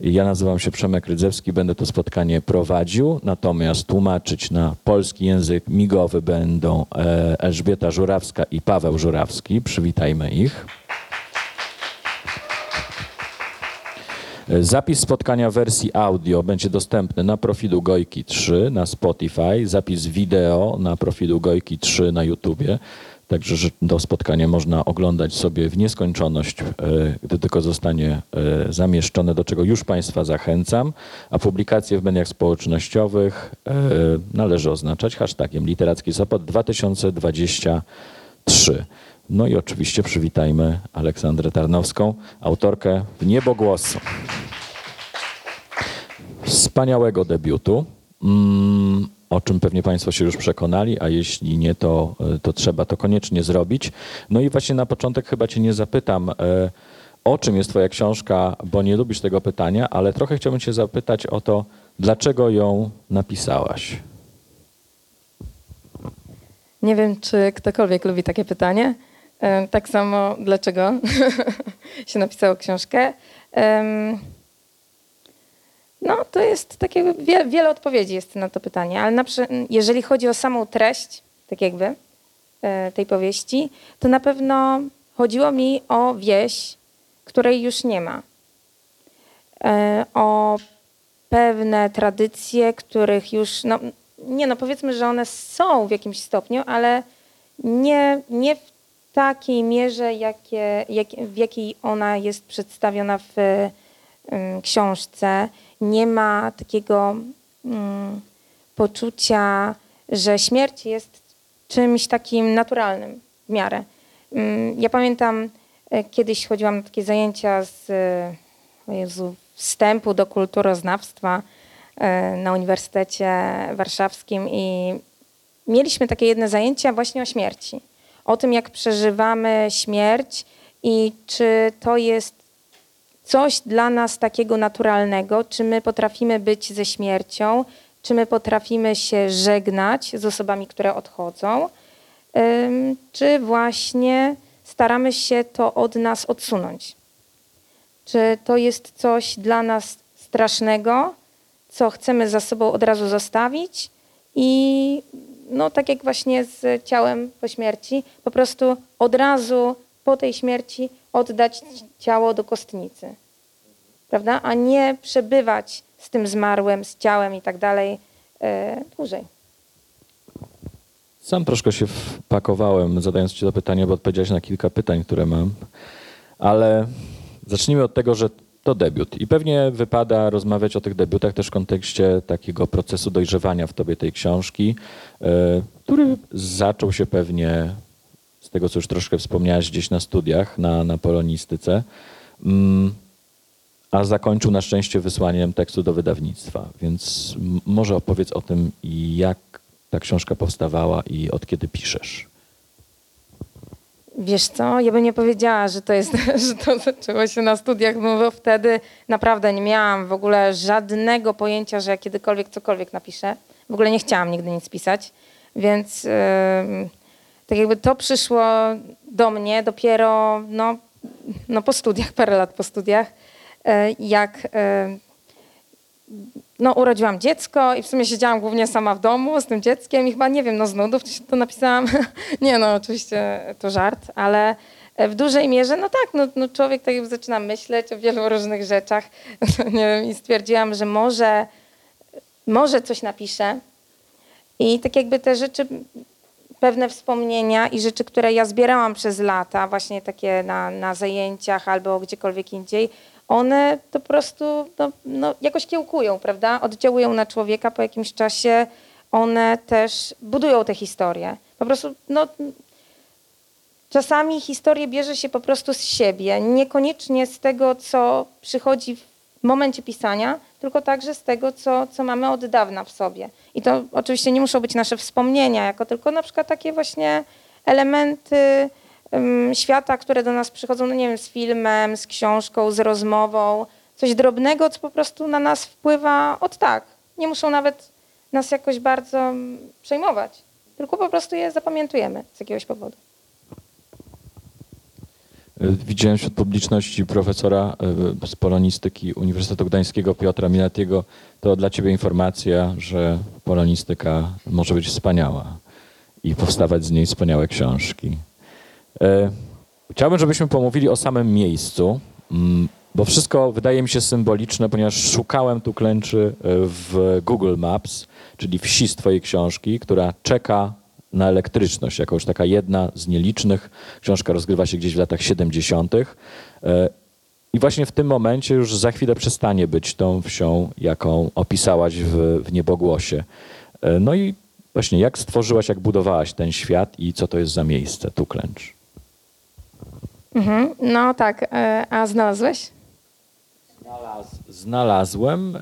Ja nazywam się Przemek Rydzewski, będę to spotkanie prowadził, natomiast tłumaczyć na polski język migowy będą e, Elżbieta Żurawska i Paweł Żurawski. Przywitajmy ich. Zapis spotkania w wersji audio będzie dostępny na profilu Gojki 3 na Spotify, zapis wideo na profilu Gojki 3 na YouTubie. Także że to spotkanie można oglądać sobie w nieskończoność, e, gdy tylko zostanie e, zamieszczone, do czego już Państwa zachęcam. A publikacje w mediach społecznościowych e, należy oznaczać hashtagiem Literacki Sopot 2023. No i oczywiście przywitajmy Aleksandrę Tarnowską, autorkę w niebogłosu. Wspaniałego debiutu, o czym pewnie Państwo się już przekonali, a jeśli nie, to, e, to trzeba to koniecznie zrobić. No i właśnie na początek chyba Cię nie zapytam, e, o czym jest Twoja książka, bo nie lubisz tego pytania, ale trochę chciałbym Cię zapytać o to, dlaczego ją napisałaś. Nie wiem, czy ktokolwiek lubi takie pytanie. E, Tak samo, dlaczego się napisało książkę. No, to jest tak jakby wie, wiele odpowiedzi jest na to pytanie, ale na, jeżeli chodzi o samą treść, tak jakby e, tej powieści, to na pewno chodziło mi o wieś, której już nie ma. E, O pewne tradycje, których już, no nie no, powiedzmy, że one są w jakimś stopniu, ale nie, nie w takiej mierze, jakie, jak, w jakiej ona jest przedstawiona w książce. Nie ma takiego mm, poczucia, że śmierć jest czymś takim naturalnym w miarę. Ym, Ja pamiętam, e, kiedyś chodziłam na takie zajęcia z Jezu, wstępu do kulturoznawstwa e, na Uniwersytecie Warszawskim i mieliśmy takie jedne zajęcia właśnie o śmierci. O tym, jak przeżywamy śmierć i czy to jest coś dla nas takiego naturalnego, czy my potrafimy być ze śmiercią, czy my potrafimy się żegnać z osobami, które odchodzą, czy właśnie staramy się to od nas odsunąć. Czy to jest coś dla nas strasznego, co chcemy za sobą od razu zostawić i no tak jak właśnie z ciałem po śmierci, po prostu od razu po tej śmierci oddać ciało do kostnicy. Prawda? A nie przebywać z tym zmarłym, z ciałem i tak dalej e, dłużej. Sam troszkę się wpakowałem, zadając Ci to pytanie, bo odpowiedziałeś na kilka pytań, które mam. Ale zacznijmy od tego, że to debiut. I pewnie wypada rozmawiać o tych debiutach też w kontekście takiego procesu dojrzewania w Tobie tej książki, e, który zaczął się pewnie z tego, co już troszkę wspomniałaś gdzieś na studiach, na, na polonistyce, mm, a zakończył na szczęście wysłaniem tekstu do wydawnictwa. Więc może opowiedz o tym, jak ta książka powstawała i od kiedy piszesz. Wiesz co, ja bym nie powiedziała, że to jest, że to zaczęło się na studiach, no bo wtedy naprawdę nie miałam w ogóle żadnego pojęcia, że ja kiedykolwiek cokolwiek napiszę. W ogóle nie chciałam nigdy nic pisać, więc ym, tak jakby to przyszło do mnie dopiero no, no po studiach, parę lat po studiach, e, jak e, no, urodziłam dziecko i w sumie siedziałam głównie sama w domu z tym dzieckiem i chyba, nie wiem, no z nudów to napisałam. nie no, oczywiście to żart, ale w dużej mierze, no tak, no, no człowiek tak jakby zaczyna myśleć o wielu różnych rzeczach. nie wiem, i stwierdziłam, że może, może coś napiszę. I tak jakby te rzeczy, pewne wspomnienia i rzeczy, które ja zbierałam przez lata, właśnie takie na, na zajęciach albo gdziekolwiek indziej, one po prostu no, no, jakoś kiełkują, prawda? Oddziałują na człowieka po jakimś czasie. One też budują te historie. Po prostu, no, czasami historię bierze się po prostu z siebie, niekoniecznie z tego, co przychodzi w momencie pisania, tylko także z tego, co, co mamy od dawna w sobie. I to oczywiście nie muszą być nasze wspomnienia, jako tylko na przykład takie właśnie elementy ym, świata, które do nas przychodzą, no nie wiem, z filmem, z książką, z rozmową, coś drobnego, co po prostu na nas wpływa od tak. Nie muszą nawet nas jakoś bardzo przejmować, tylko po prostu je zapamiętujemy z jakiegoś powodu. Y, Widziałem wśród publiczności profesora y, z polonistyki Uniwersytetu Gdańskiego Piotra Miletiego. To dla ciebie informacja, że polonistyka może być wspaniała i powstawać z niej wspaniałe książki. E, Chciałbym, żebyśmy pomówili o samym miejscu, mm, bo wszystko wydaje mi się symboliczne, ponieważ szukałem tu klęczy w Google Maps, czyli wsi z twojej książki, która czeka na elektryczność, jako już taka jedna z nielicznych. Książka rozgrywa się gdzieś w latach 70. E, I właśnie w tym momencie już za chwilę przestanie być tą wsią, jaką opisałaś w, w niebogłosie. E, No i właśnie jak stworzyłaś, jak budowałaś ten świat i co to jest za miejsce, tu klęcz? Mhm. No tak, e, a znalazłeś? Znalaz, znalazłem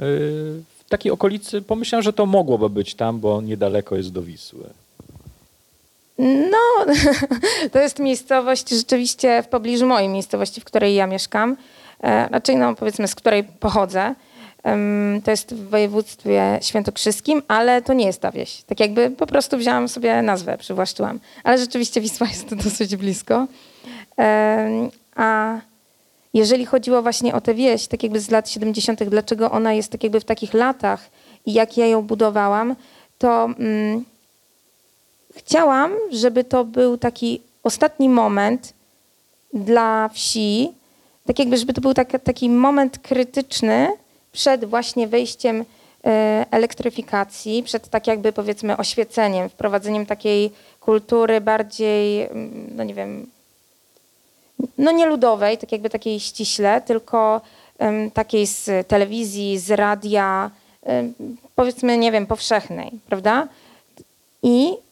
w takiej okolicy, pomyślałem, że to mogłoby być tam, bo niedaleko jest do Wisły. No, to jest miejscowość rzeczywiście w pobliżu mojej miejscowości, w której ja mieszkam. E, Raczej, no powiedzmy, z której pochodzę. To jest w województwie świętokrzyskim, ale to nie jest ta wieś. Tak jakby po prostu wzięłam sobie nazwę, przywłaszczyłam. Ale rzeczywiście Wisła jest dosyć blisko. A jeżeli chodziło właśnie o tę wieś, tak jakby z lat 70., dlaczego ona jest tak jakby w takich latach i jak ja ją budowałam, to... Mm, chciałam, żeby to był taki ostatni moment dla wsi, tak jakby, żeby to był tak, taki moment krytyczny przed właśnie wejściem e, elektryfikacji, przed tak jakby powiedzmy oświeceniem, wprowadzeniem takiej kultury bardziej, mm, no nie wiem, no nie ludowej, tak jakby takiej ściśle, tylko em, takiej z telewizji, z radia, em, powiedzmy, nie wiem, powszechnej, prawda? I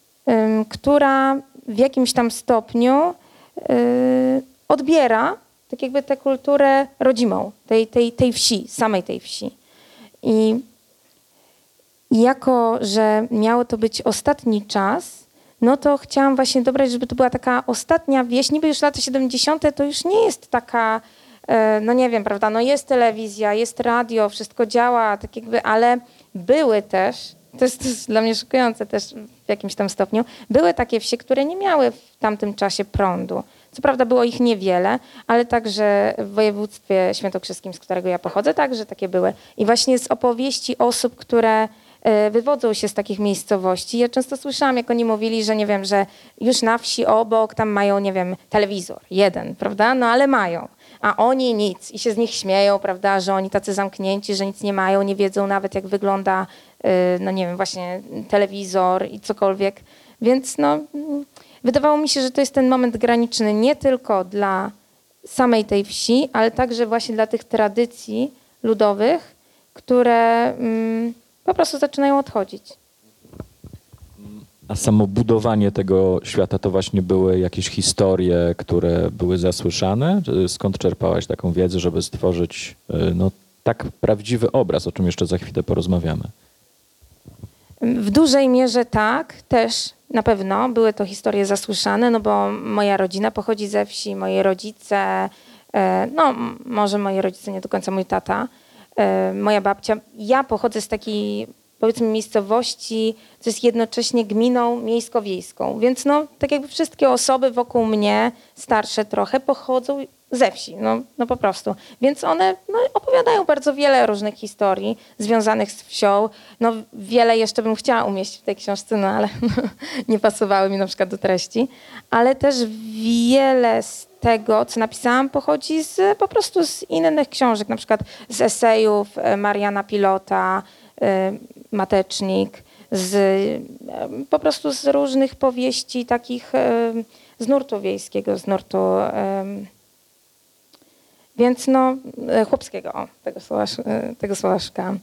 która w jakimś tam stopniu y, odbiera tak jakby tę kulturę rodzimą tej, tej, tej wsi, samej tej wsi. I jako, że miało to być ostatni czas, no to chciałam właśnie dobrać, żeby to była taka ostatnia wieś. Niby już lata 70. to już nie jest taka, e, no nie wiem, prawda, no jest telewizja, jest radio, wszystko działa, tak jakby, ale były też, to jest, to jest dla mnie szokujące też w jakimś tam stopniu, były takie wsie, które nie miały w tamtym czasie prądu. Co prawda było ich niewiele, ale także w województwie świętokrzyskim, z którego ja pochodzę, także takie były. I właśnie z opowieści osób, które e, wywodzą się z takich miejscowości. Ja często słyszałam, jak oni mówili, że nie wiem, że już na wsi obok tam mają, nie wiem, telewizor, jeden, prawda? No ale mają. A oni nic i się z nich śmieją, prawda, że oni tacy zamknięci, że nic nie mają, nie wiedzą nawet, jak wygląda, y, no nie wiem, właśnie telewizor i cokolwiek. Więc no, wydawało mi się, że to jest ten moment graniczny nie tylko dla samej tej wsi, ale także właśnie dla tych tradycji ludowych, które mm, po prostu zaczynają odchodzić. A samo budowanie tego świata to właśnie były jakieś historie, które były zasłyszane? Skąd czerpałaś taką wiedzę, żeby stworzyć y, no, tak prawdziwy obraz, o czym jeszcze za chwilę porozmawiamy? W dużej mierze tak, też na pewno były to historie zasłyszane, no bo moja rodzina pochodzi ze wsi, moi rodzice, e, no może moi rodzice, nie do końca mój tata, e, moja babcia. Ja pochodzę z takiej powiedzmy miejscowości, co jest jednocześnie gminą miejsko-wiejską, więc no tak jakby wszystkie osoby wokół mnie, starsze trochę, pochodzą ze wsi, no, no po prostu. Więc one no, opowiadają bardzo wiele różnych historii związanych z wsią. No wiele jeszcze bym chciała umieścić w tej książce, no ale nie pasowały mi na przykład do treści. Ale też wiele z tego, co napisałam, pochodzi z, po prostu z innych książek, na przykład z esejów e, Mariana Pilota, e, Matecznik, z, po prostu z różnych powieści takich z nurtu wiejskiego, z nurtu więc no, e, chłopskiego, tego słowa, e, tego słowa szukałam.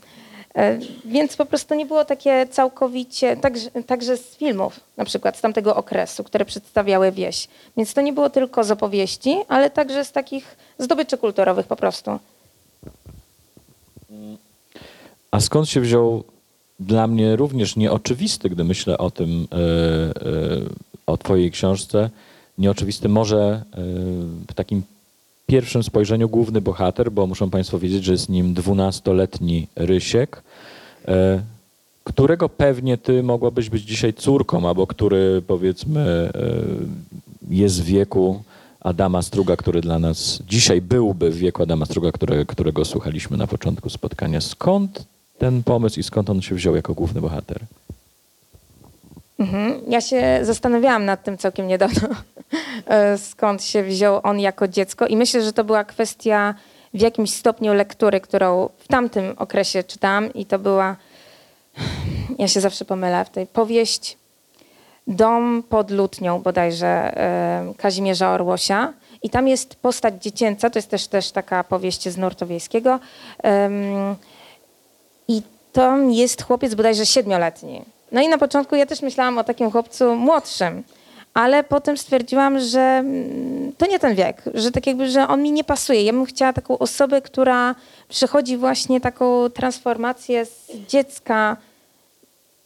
E, Więc po prostu nie było takie całkowicie, także, także z filmów na przykład z tamtego okresu, które przedstawiały wieś. Więc to nie było tylko z opowieści, ale także z takich zdobyczy kulturowych po prostu. A skąd się wziął dla mnie również nieoczywisty, gdy myślę o tym, e, e, o twojej książce, nieoczywisty może e, w takim pierwszym spojrzeniu główny bohater, bo muszą państwo wiedzieć, że jest nim dwunastoletni Rysiek, którego pewnie ty mogłabyś być dzisiaj córką, albo który powiedzmy jest w wieku Adama Struga, który dla nas dzisiaj byłby w wieku Adama Struga, które, którego słuchaliśmy na początku spotkania. Skąd ten pomysł i skąd on się wziął jako główny bohater? Mhm. Ja się zastanawiałam nad tym całkiem niedawno, e, skąd się wziął on jako dziecko i myślę, że to była kwestia w jakimś stopniu lektury, którą w tamtym okresie czytałam i to była, ja się zawsze pomylę w tej powieść Dom pod Lutnią bodajże e, Kazimierza Orłosia i tam jest postać dziecięca, to jest też, też taka powieść z nurtu wiejskiego Em, i tam jest chłopiec bodajże siedmioletni. No i na początku ja też myślałam o takim chłopcu młodszym, ale potem stwierdziłam, że mm, to nie ten wiek, że tak jakby, że on mi nie pasuje. Ja bym chciała taką osobę, która przechodzi właśnie taką transformację z dziecka,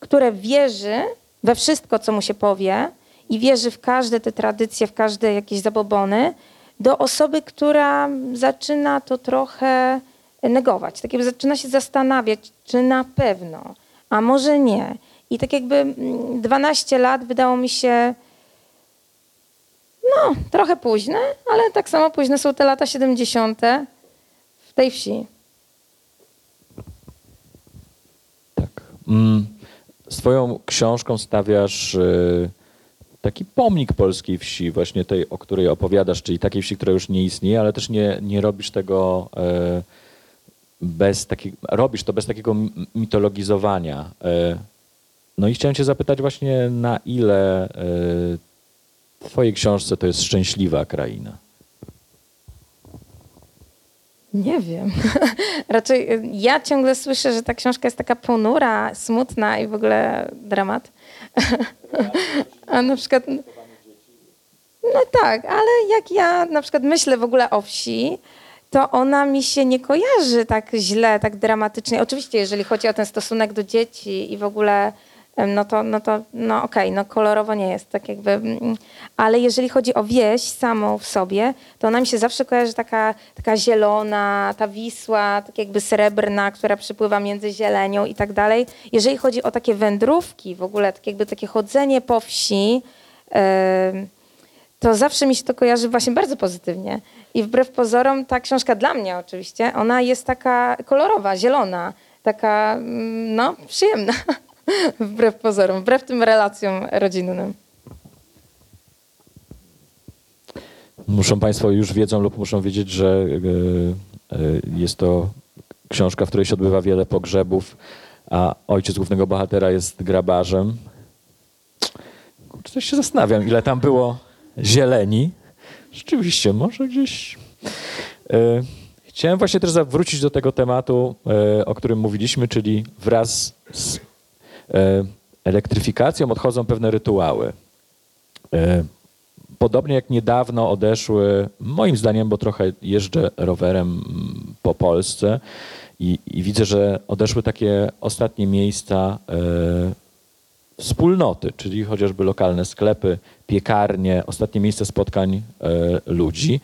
które wierzy we wszystko, co mu się powie i wierzy w każde te tradycje, w każde jakieś zabobony, do osoby, która zaczyna to trochę negować. Tak jakby zaczyna się zastanawiać, czy na pewno, a może nie. I tak jakby mm, 12 lat wydało mi się no, trochę późne, ale tak samo późne są te lata 70. w tej wsi. Tak. Mm, Swoją książką stawiasz y, taki pomnik polskiej wsi, właśnie tej, o której opowiadasz, czyli takiej wsi, która już nie istnieje, ale też nie, nie robisz tego e, bez takiego, robisz to bez takiego mitologizowania. E, No i chciałem cię zapytać właśnie, na ile e, w twojej książce to jest szczęśliwa kraina? Nie wiem. Raczej y, ja ciągle słyszę, że ta książka jest taka ponura, smutna i w ogóle dramat. A na przykład. No tak, ale jak ja na przykład myślę w ogóle o wsi, to ona mi się nie kojarzy tak źle, tak dramatycznie. Oczywiście, jeżeli chodzi o ten stosunek do dzieci i w ogóle, no to, no to, no okej, no kolorowo nie jest tak jakby, mm, ale jeżeli chodzi o wieś samą w sobie, to ona mi się zawsze kojarzy taka, taka zielona, ta Wisła, tak jakby srebrna, która przypływa między zielenią i tak dalej. Jeżeli chodzi o takie wędrówki, w ogóle tak jakby takie chodzenie po wsi, em, to zawsze mi się to kojarzy właśnie bardzo pozytywnie. I wbrew pozorom ta książka dla mnie oczywiście, ona jest taka kolorowa, zielona, taka mm, no przyjemna. wbrew pozorom, wbrew tym relacjom rodzinnym. Muszą Państwo już wiedzą lub muszą wiedzieć, że e, e, jest to książka, w której się odbywa wiele pogrzebów, a ojciec głównego bohatera jest grabarzem. Kurczę, coś się zastanawiam, ile tam było zieleni. Rzeczywiście, może gdzieś. E, Chciałem właśnie też zawrócić do tego tematu, e, o którym mówiliśmy, czyli wraz z e, elektryfikacją odchodzą pewne rytuały. Podobnie jak niedawno odeszły, moim zdaniem, bo trochę jeżdżę rowerem mm, po Polsce i, i widzę, że odeszły takie ostatnie miejsca wspólnoty, czyli chociażby lokalne sklepy, piekarnie, ostatnie miejsca spotkań e, ludzi.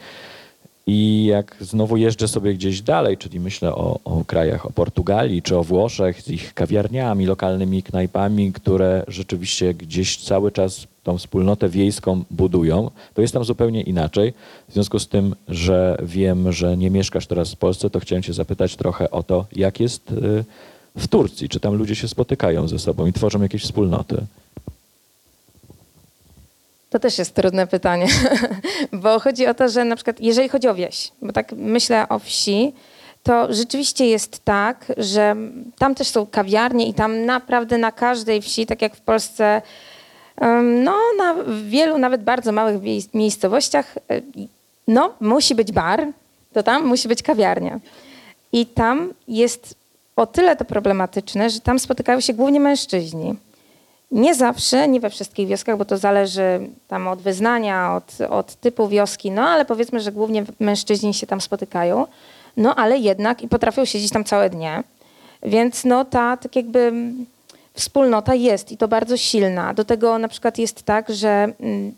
I jak znowu jeżdżę sobie gdzieś dalej, czyli myślę o, o krajach, o Portugalii czy o Włoszech z ich kawiarniami, lokalnymi knajpami, które rzeczywiście gdzieś cały czas tą wspólnotę wiejską budują, to jest tam zupełnie inaczej. W związku z tym, że wiem, że nie mieszkasz teraz w Polsce, to chciałem cię zapytać trochę o to, jak jest y, w Turcji, czy tam ludzie się spotykają ze sobą i tworzą jakieś wspólnoty. To też jest trudne pytanie, bo chodzi o to, że na przykład jeżeli chodzi o wieś, bo tak myślę o wsi, to rzeczywiście jest tak, że tam też są kawiarnie i tam naprawdę na każdej wsi, tak jak w Polsce, no na wielu nawet bardzo małych miejscowościach, e, no musi być bar, to tam musi być kawiarnia. I tam jest o tyle to problematyczne, że tam spotykają się głównie mężczyźni. Nie zawsze, nie we wszystkich wioskach, bo to zależy tam od wyznania, od, od typu wioski, no ale powiedzmy, że głównie mężczyźni się tam spotykają, no ale jednak i potrafią siedzieć tam całe dnie, więc no ta tak jakby wspólnota jest i to bardzo silna. Do tego na przykład jest tak, że mm,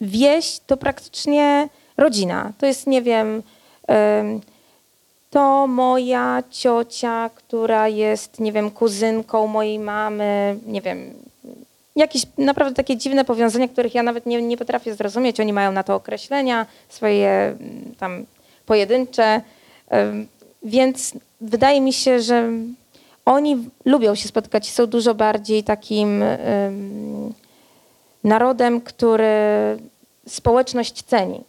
wieś to praktycznie rodzina. To jest, nie wiem, em, to moja ciocia, która jest, nie wiem, kuzynką mojej mamy, nie wiem, jakieś naprawdę takie dziwne powiązania, których ja nawet nie, nie potrafię zrozumieć. Oni mają na to określenia swoje mm, tam pojedyncze, więc wydaje mi się, że oni lubią się spotykać są dużo bardziej takim narodem, który społeczność ceni.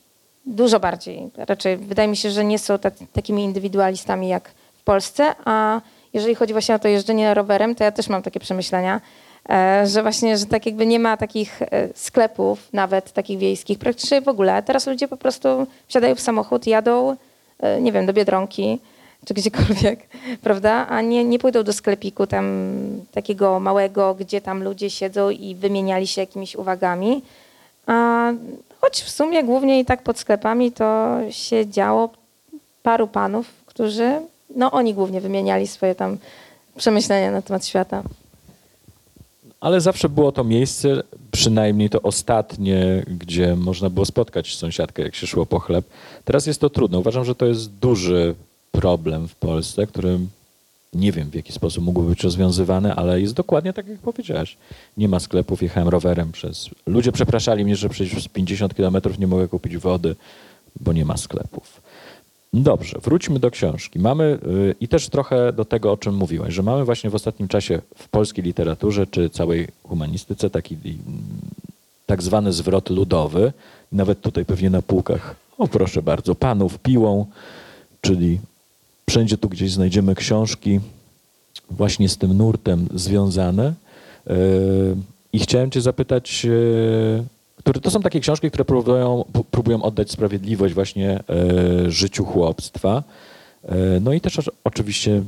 Dużo bardziej. Raczej wydaje mi się, że nie są tacy, takimi indywidualistami jak w Polsce, a jeżeli chodzi właśnie o to jeżdżenie rowerem, to ja też mam takie przemyślenia, e, że właśnie, że tak jakby nie ma takich e, sklepów, nawet takich wiejskich, praktycznie w ogóle. Teraz ludzie po prostu wsiadają w samochód, jadą, e, nie wiem, do Biedronki czy gdziekolwiek, prawda? A nie, nie pójdą do sklepiku tam takiego małego, gdzie tam ludzie siedzą i wymieniali się jakimiś uwagami. A choć w sumie głównie i tak pod sklepami to się działo paru panów, którzy, no oni głównie wymieniali swoje tam przemyślenia na temat świata. Ale zawsze było to miejsce, przynajmniej to ostatnie, gdzie można było spotkać sąsiadkę, jak się szło po chleb. Teraz jest to trudne. Uważam, że to jest duży problem w Polsce, który nie wiem w jaki sposób mógłby być rozwiązywany, ale jest dokładnie tak, jak powiedziałeś. Nie ma sklepów, jechałem rowerem przez... Ludzie przepraszali mnie, że przecież z 50 kilometrów nie mogę kupić wody, bo nie ma sklepów. Dobrze, wróćmy do książki. Mamy y, i też trochę do tego, o czym mówiłaś, że mamy właśnie w ostatnim czasie w polskiej literaturze czy całej humanistyce taki mm, tak zwany zwrot ludowy. Nawet tutaj pewnie na półkach, o proszę bardzo, panów piłą, czyli wszędzie tu gdzieś znajdziemy książki właśnie z tym nurtem związane. Yy, I chciałem cię zapytać, yy, które to są takie książki, które próbują, próbują oddać sprawiedliwość właśnie yy, życiu chłopstwa. No i też oczy- oczywiście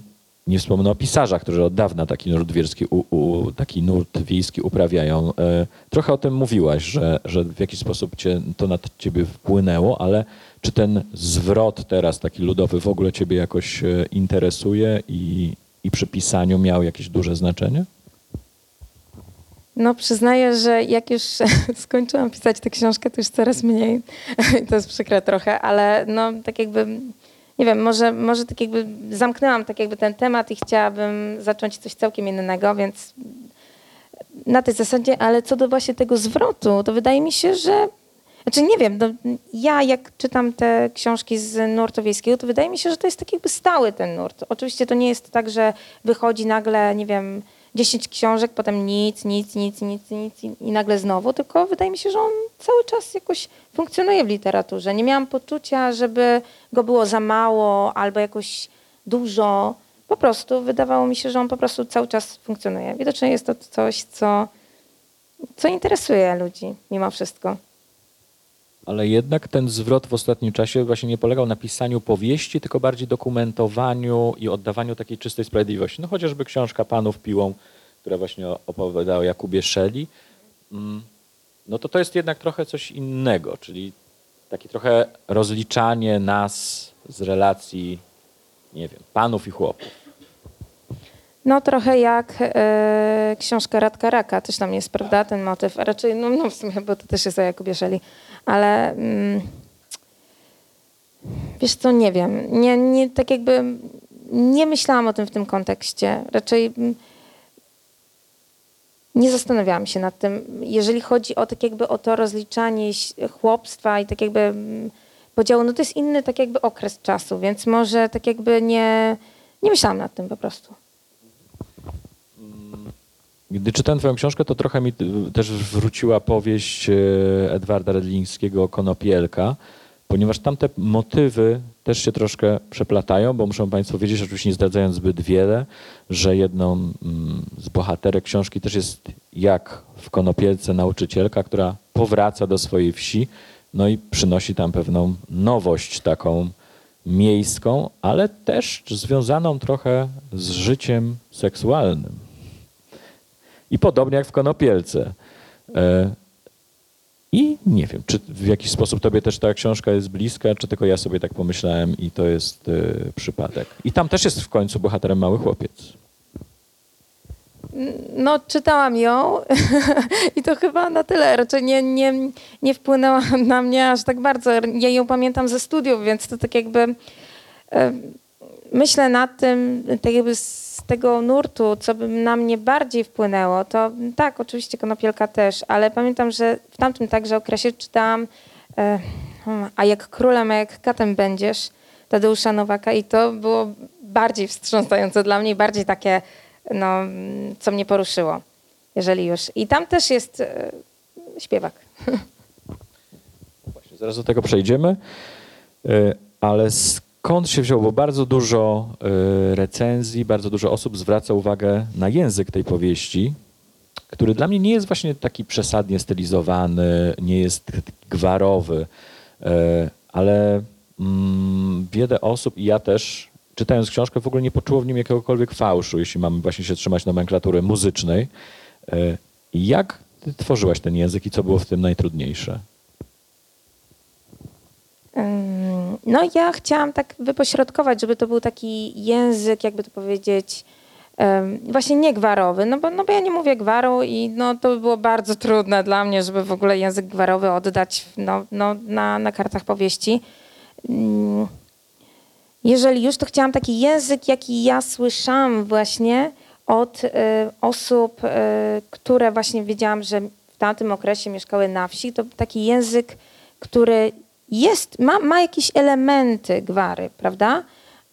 nie wspomnę o pisarzach, którzy od dawna taki nurt wierski, u, u, taki nurt wiejski uprawiają. Yy, Trochę o tym mówiłaś, że, że w jakiś sposób cię, to na ciebie wpłynęło, ale czy ten zwrot teraz taki ludowy w ogóle ciebie jakoś e, interesuje i, i przy pisaniu miał jakieś duże znaczenie? No przyznaję, że jak już skończyłam pisać tę książkę, to już coraz mniej. to jest przykre trochę, ale no tak jakby, nie wiem, może, może tak jakby zamknęłam tak jakby ten temat i chciałabym zacząć coś całkiem innego, więc na tej zasadzie, ale co do właśnie tego zwrotu, to wydaje mi się, że znaczy nie wiem, no, ja jak czytam te książki z nurtu wiejskiego, to wydaje mi się, że to jest tak jakby stały ten nurt. Oczywiście to nie jest tak, że wychodzi nagle, nie wiem, 10 książek, potem nic, nic, nic, nic, nic i, nagle znowu, tylko wydaje mi się, że on cały czas jakoś funkcjonuje w literaturze. Nie miałam poczucia, żeby go było za mało albo jakoś dużo. Po prostu wydawało mi się, że on po prostu cały czas funkcjonuje. Widocznie jest to coś, co, co interesuje ludzi mimo wszystko. Ale jednak ten zwrot w ostatnim czasie właśnie nie polegał na pisaniu powieści, tylko bardziej dokumentowaniu i oddawaniu takiej czystej sprawiedliwości. No chociażby książka Panów Piłą, która właśnie opowiadała o Jakubie Szeli. Mm, No to to jest jednak trochę coś innego, czyli takie trochę rozliczanie nas z relacji, nie wiem, panów i chłopów. No trochę jak e, książka Radka Raka, też tam jest, prawda, ten motyw. A raczej, no, no w sumie, bo to też jest o Jakubie Szeli. Ale mm, wiesz co, nie wiem. Nie, nie, tak jakby nie myślałam o tym w tym kontekście. Raczej mm, nie zastanawiałam się nad tym. Jeżeli chodzi o tak jakby o to rozliczanie chłopstwa i tak jakby mm, podziału, no to jest inny tak jakby okres czasu, więc może tak jakby nie, nie myślałam nad tym po prostu. Gdy czytałem twoją książkę, to trochę mi y, też wróciła powieść e, Edwarda Redlińskiego Konopielka, ponieważ tamte motywy też się troszkę przeplatają, bo muszą Państwo wiedzieć, oczywiście nie zdradzając zbyt wiele, że jedną mm, z bohaterek książki też jest jak w Konopielce nauczycielka, która powraca do swojej wsi, no i przynosi tam pewną nowość taką miejską, ale też związaną trochę z życiem seksualnym. I podobnie jak w Konopielce. E, I nie wiem, czy w jakiś sposób tobie też ta książka jest bliska, czy tylko ja sobie tak pomyślałem i to jest e, przypadek. I tam też jest w końcu bohaterem mały chłopiec. No, czytałam ją i to chyba na tyle. Raczej nie, nie, nie wpłynęła na mnie aż tak bardzo. Ja ją pamiętam ze studiów, więc to tak jakby e, myślę nad tym tak jakby z tego nurtu, co by na mnie bardziej wpłynęło, to tak, oczywiście Konopielka też, ale pamiętam, że w tamtym także okresie czytałam e, hmm, A jak królem, a jak katem będziesz, Tadeusza Nowaka i to było bardziej wstrząsające dla mnie bardziej takie, no, co mnie poruszyło, jeżeli już. I tam też jest e, śpiewak. Właśnie, zaraz do tego przejdziemy, Y, ale skąd się wziął, bo bardzo dużo y, recenzji, bardzo dużo osób zwraca uwagę na język tej powieści, który dla mnie nie jest właśnie taki przesadnie stylizowany, nie jest gwarowy, y, ale mm, wiele osób i ja też, czytając książkę, w ogóle nie poczuło w nim jakiegokolwiek fałszu, jeśli mamy właśnie się trzymać nomenklatury muzycznej. Y, Jak ty tworzyłaś ten język i co było w tym najtrudniejsze? No ja chciałam tak wypośrodkować, żeby to był taki język, jakby to powiedzieć, właśnie nie gwarowy, no bo, no bo ja nie mówię gwaru i no to by było bardzo trudne dla mnie, żeby w ogóle język gwarowy oddać no, no, na, na kartach powieści. Ym, Jeżeli już, to chciałam taki język, jaki ja słyszałam właśnie od y, osób, y, które właśnie wiedziałam, że w tamtym okresie mieszkały na wsi. To taki język, który jest, ma, ma jakieś elementy gwary, prawda?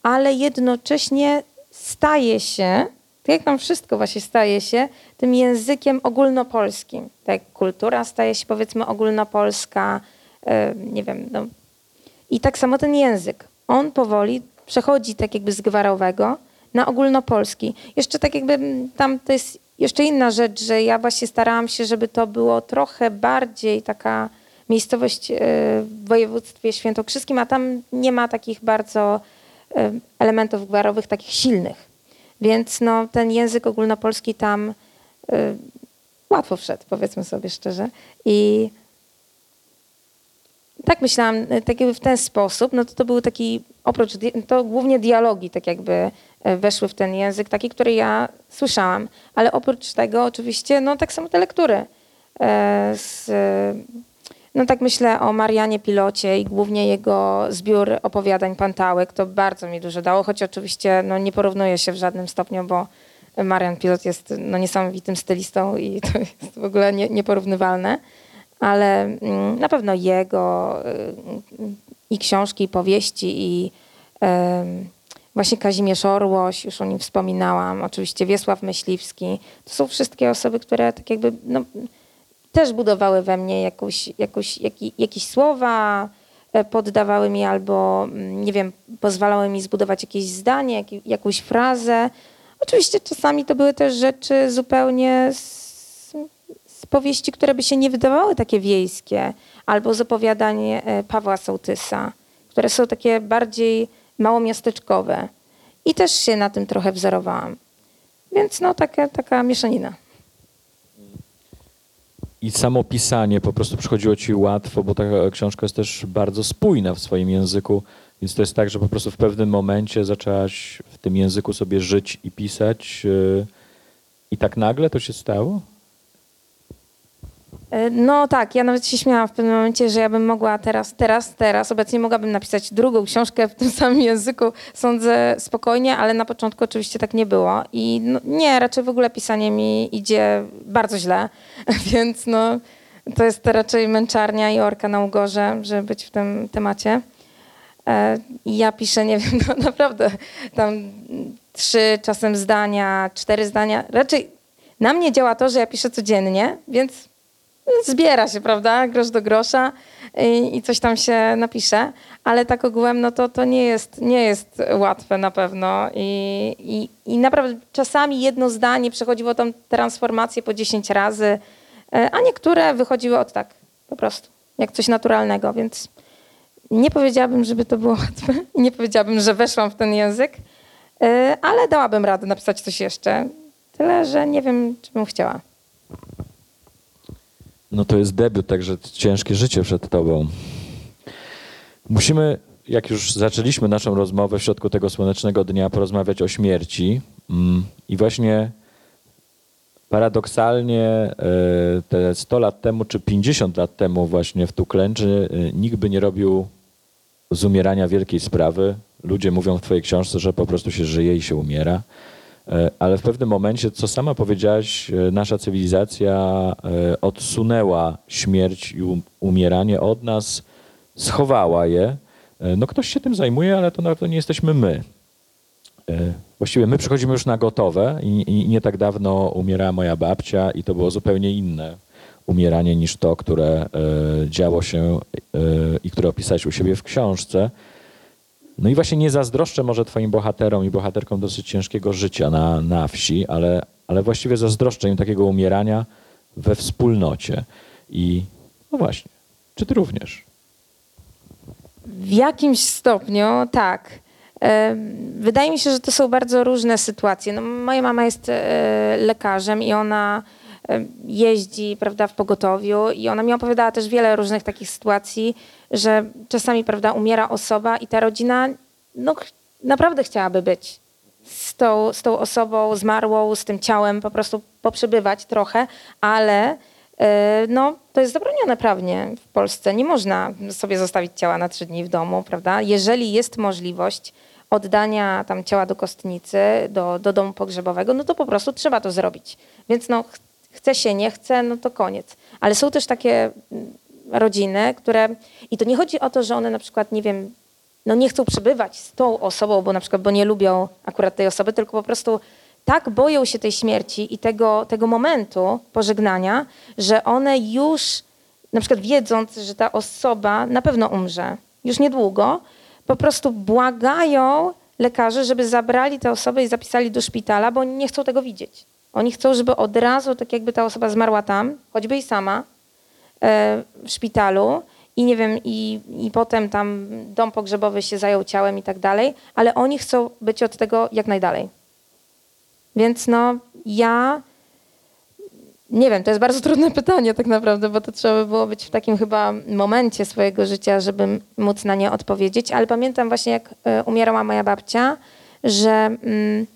Ale jednocześnie staje się, tak jak nam wszystko właśnie staje się, tym językiem ogólnopolskim. Tak jak kultura staje się powiedzmy ogólnopolska, nie wiem, no, i tak samo ten język. On powoli przechodzi tak jakby z gwarowego na ogólnopolski. Jeszcze tak jakby tam to jest jeszcze inna rzecz, że ja właśnie starałam się, żeby to było trochę bardziej taka miejscowość e, w województwie świętokrzyskim, a tam nie ma takich bardzo e, elementów gwarowych takich silnych. Więc no, ten język ogólnopolski tam e, łatwo wszedł, powiedzmy sobie szczerze. I tak myślałam, tak jakby w ten sposób, no to to był taki, oprócz, to głównie dialogi tak jakby weszły w ten język, taki, który ja słyszałam, ale oprócz tego oczywiście, no tak samo te lektury. Z, no tak myślę o Marianie Pilocie i głównie jego zbiór opowiadań Pantałek, to bardzo mi dużo dało, choć oczywiście no, nie porównuje się w żadnym stopniu, bo Marian Pilot jest no, niesamowitym stylistą i to jest w ogóle nie, nieporównywalne ale mm, na pewno jego y, i książki, i powieści, i em, właśnie Kazimierz Orłoś, już o nim wspominałam, oczywiście Wiesław Myśliwski. To są wszystkie osoby, które tak jakby no, też budowały we mnie jakąś, jakąś, jaki, jakieś słowa, e, poddawały mi albo, mm, nie wiem, pozwalały mi zbudować jakieś zdanie, jak, jakąś frazę. Oczywiście czasami to były też rzeczy zupełnie z, z powieści, które by się nie wydawały takie wiejskie, albo z opowiadań e, Pawła Sołtysa, które są takie bardziej małomiasteczkowe. I też się na tym trochę wzorowałam. Więc no taka, taka mieszanina. I samo pisanie po prostu przychodziło ci łatwo, bo ta książka jest też bardzo spójna w swoim języku, więc to jest tak, że po prostu w pewnym momencie zaczęłaś w tym języku sobie żyć i pisać yy, i tak nagle to się stało? E, No tak, ja nawet się śmiałam w pewnym momencie, że ja bym mogła teraz, teraz, teraz, obecnie mogłabym napisać drugą książkę w tym samym języku, sądzę spokojnie, ale na początku oczywiście tak nie było. I no, nie, raczej w ogóle pisanie mi idzie bardzo źle, więc no, to jest raczej męczarnia i orka na ugorze, żeby być w tym temacie. E, ja piszę, nie wiem, no naprawdę tam trzy czasem zdania, cztery zdania. Raczej na mnie działa to, że ja piszę codziennie, więc zbiera się, prawda, grosz do grosza i, i coś tam się napisze, ale tak ogółem, no to, to nie, jest, nie jest łatwe na pewno. I, i, i naprawdę czasami jedno zdanie przechodziło tą transformację po 10 razy, e, a niektóre wychodziły od tak, po prostu, jak coś naturalnego, więc nie powiedziałabym, żeby to było łatwe. Nie powiedziałabym, że weszłam w ten język, e, ale dałabym radę napisać coś jeszcze, tyle, że nie wiem, czy bym chciała. No to jest debiut, także ciężkie życie przed tobą. Musimy, jak już zaczęliśmy naszą rozmowę w środku tego słonecznego dnia, porozmawiać o śmierci. Mm, I właśnie paradoksalnie e, te 100 lat temu, czy 50 lat temu właśnie w Tuklęczy e, nikt by nie robił z umierania wielkiej sprawy. Ludzie mówią w twojej książce, że po prostu się żyje i się umiera. E, Ale w pewnym momencie, co sama powiedziałaś, e, nasza cywilizacja e, odsunęła śmierć i um- umieranie od nas, schowała je. No ktoś się tym zajmuje, ale to pewno nie jesteśmy my. Właściwie my przychodzimy już na gotowe i, nie tak dawno umierała moja babcia i to było zupełnie inne umieranie niż to, które działo się i które opisałeś u siebie w książce. No i właśnie nie zazdroszczę może twoim bohaterom i bohaterkom dosyć ciężkiego życia na, na wsi, ale, ale właściwie zazdroszczę im takiego umierania we wspólnocie. I no właśnie, czy ty również? W jakimś stopniu tak. E, Wydaje mi się, że to są bardzo różne sytuacje. No, moja mama jest e, lekarzem i ona e, jeździ prawda, w pogotowiu i ona mi opowiadała też wiele różnych takich sytuacji, że czasami prawda, umiera osoba i ta rodzina no, naprawdę chciałaby być z tą, z tą osobą zmarłą, z tym ciałem, po prostu poprzebywać trochę, ale e, no, to jest zabronione prawnie w Polsce. Nie można sobie zostawić ciała na trzy dni w domu, prawda? Jeżeli jest możliwość oddania tam ciała do kostnicy, do, do domu pogrzebowego, no to po prostu trzeba to zrobić. Więc no, ch- chce się, nie chce, no to koniec. Ale są też takie mm, rodziny, które... I to nie chodzi o to, że one na przykład, nie wiem, no nie chcą przebywać z tą osobą, bo na przykład, bo nie lubią akurat tej osoby, tylko po prostu tak boją się tej śmierci i tego, tego momentu pożegnania, że one już, na przykład wiedząc, że ta osoba na pewno umrze, już niedługo, po prostu błagają lekarzy, żeby zabrali tę osobę i zapisali do szpitala, bo oni nie chcą tego widzieć. Oni chcą, żeby od razu, tak jakby ta osoba zmarła tam, choćby i sama, w szpitalu i nie wiem, i, i potem tam dom pogrzebowy się zajął ciałem i tak dalej, ale oni chcą być od tego jak najdalej. Więc no, ja nie wiem, to jest bardzo trudne pytanie tak naprawdę, bo to trzeba by było być w takim chyba momencie swojego życia, żeby móc na nie odpowiedzieć, ale pamiętam właśnie jak e, umierała moja babcia, że mm,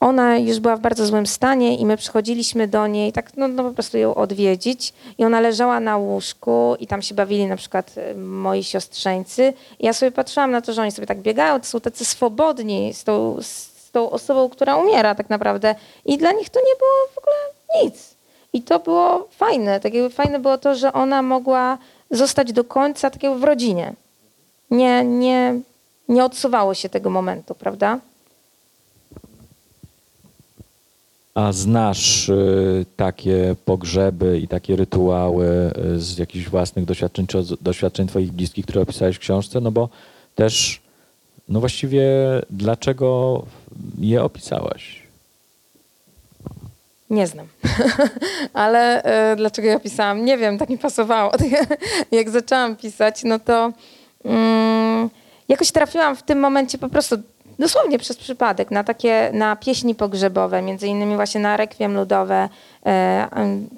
ona już była w bardzo złym stanie i my przychodziliśmy do niej, tak no, no po prostu ją odwiedzić i ona leżała na łóżku i tam się bawili na przykład e, moi siostrzeńcy i ja sobie patrzyłam na to, że oni sobie tak biegają, to są tacy swobodni z tą, z tą osobą, która umiera tak naprawdę i dla nich to nie było w ogóle nic. I to było fajne, tak jakby fajne było to, że ona mogła zostać do końca tak w rodzinie. Nie, nie, nie odsuwało się tego momentu, prawda? A znasz y, takie pogrzeby i takie rytuały y, z jakichś własnych doświadczeń, czy doświadczeń twoich bliskich, które opisałeś w książce? No bo też, no właściwie dlaczego je opisałaś? Nie znam. Ale e, dlaczego ja pisałam? Nie wiem, tak mi pasowało. Jak zaczęłam pisać, no to mm, jakoś trafiłam w tym momencie po prostu dosłownie przez przypadek na takie, na pieśni pogrzebowe, między innymi właśnie na rekwiem ludowe e,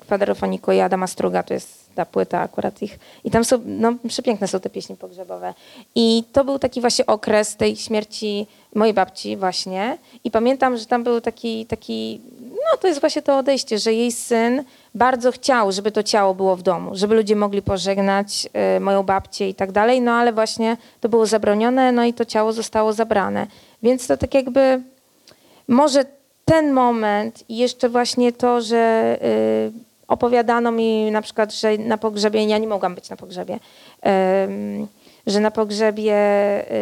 kwadrafoniku i Adama Struga, to jest ta płyta akurat ich. I tam są, no przepiękne są te pieśni pogrzebowe. I to był taki właśnie okres tej śmierci mojej babci właśnie. I pamiętam, że tam był taki, taki no to jest właśnie to odejście, że jej syn bardzo chciał, żeby to ciało było w domu, żeby ludzie mogli pożegnać y, moją babcię i tak dalej, no ale właśnie to było zabronione, no i to ciało zostało zabrane. Więc to tak jakby może ten moment i jeszcze właśnie to, że y, opowiadano mi na przykład, że na pogrzebie, ja nie mogłam być na pogrzebie, że na pogrzebie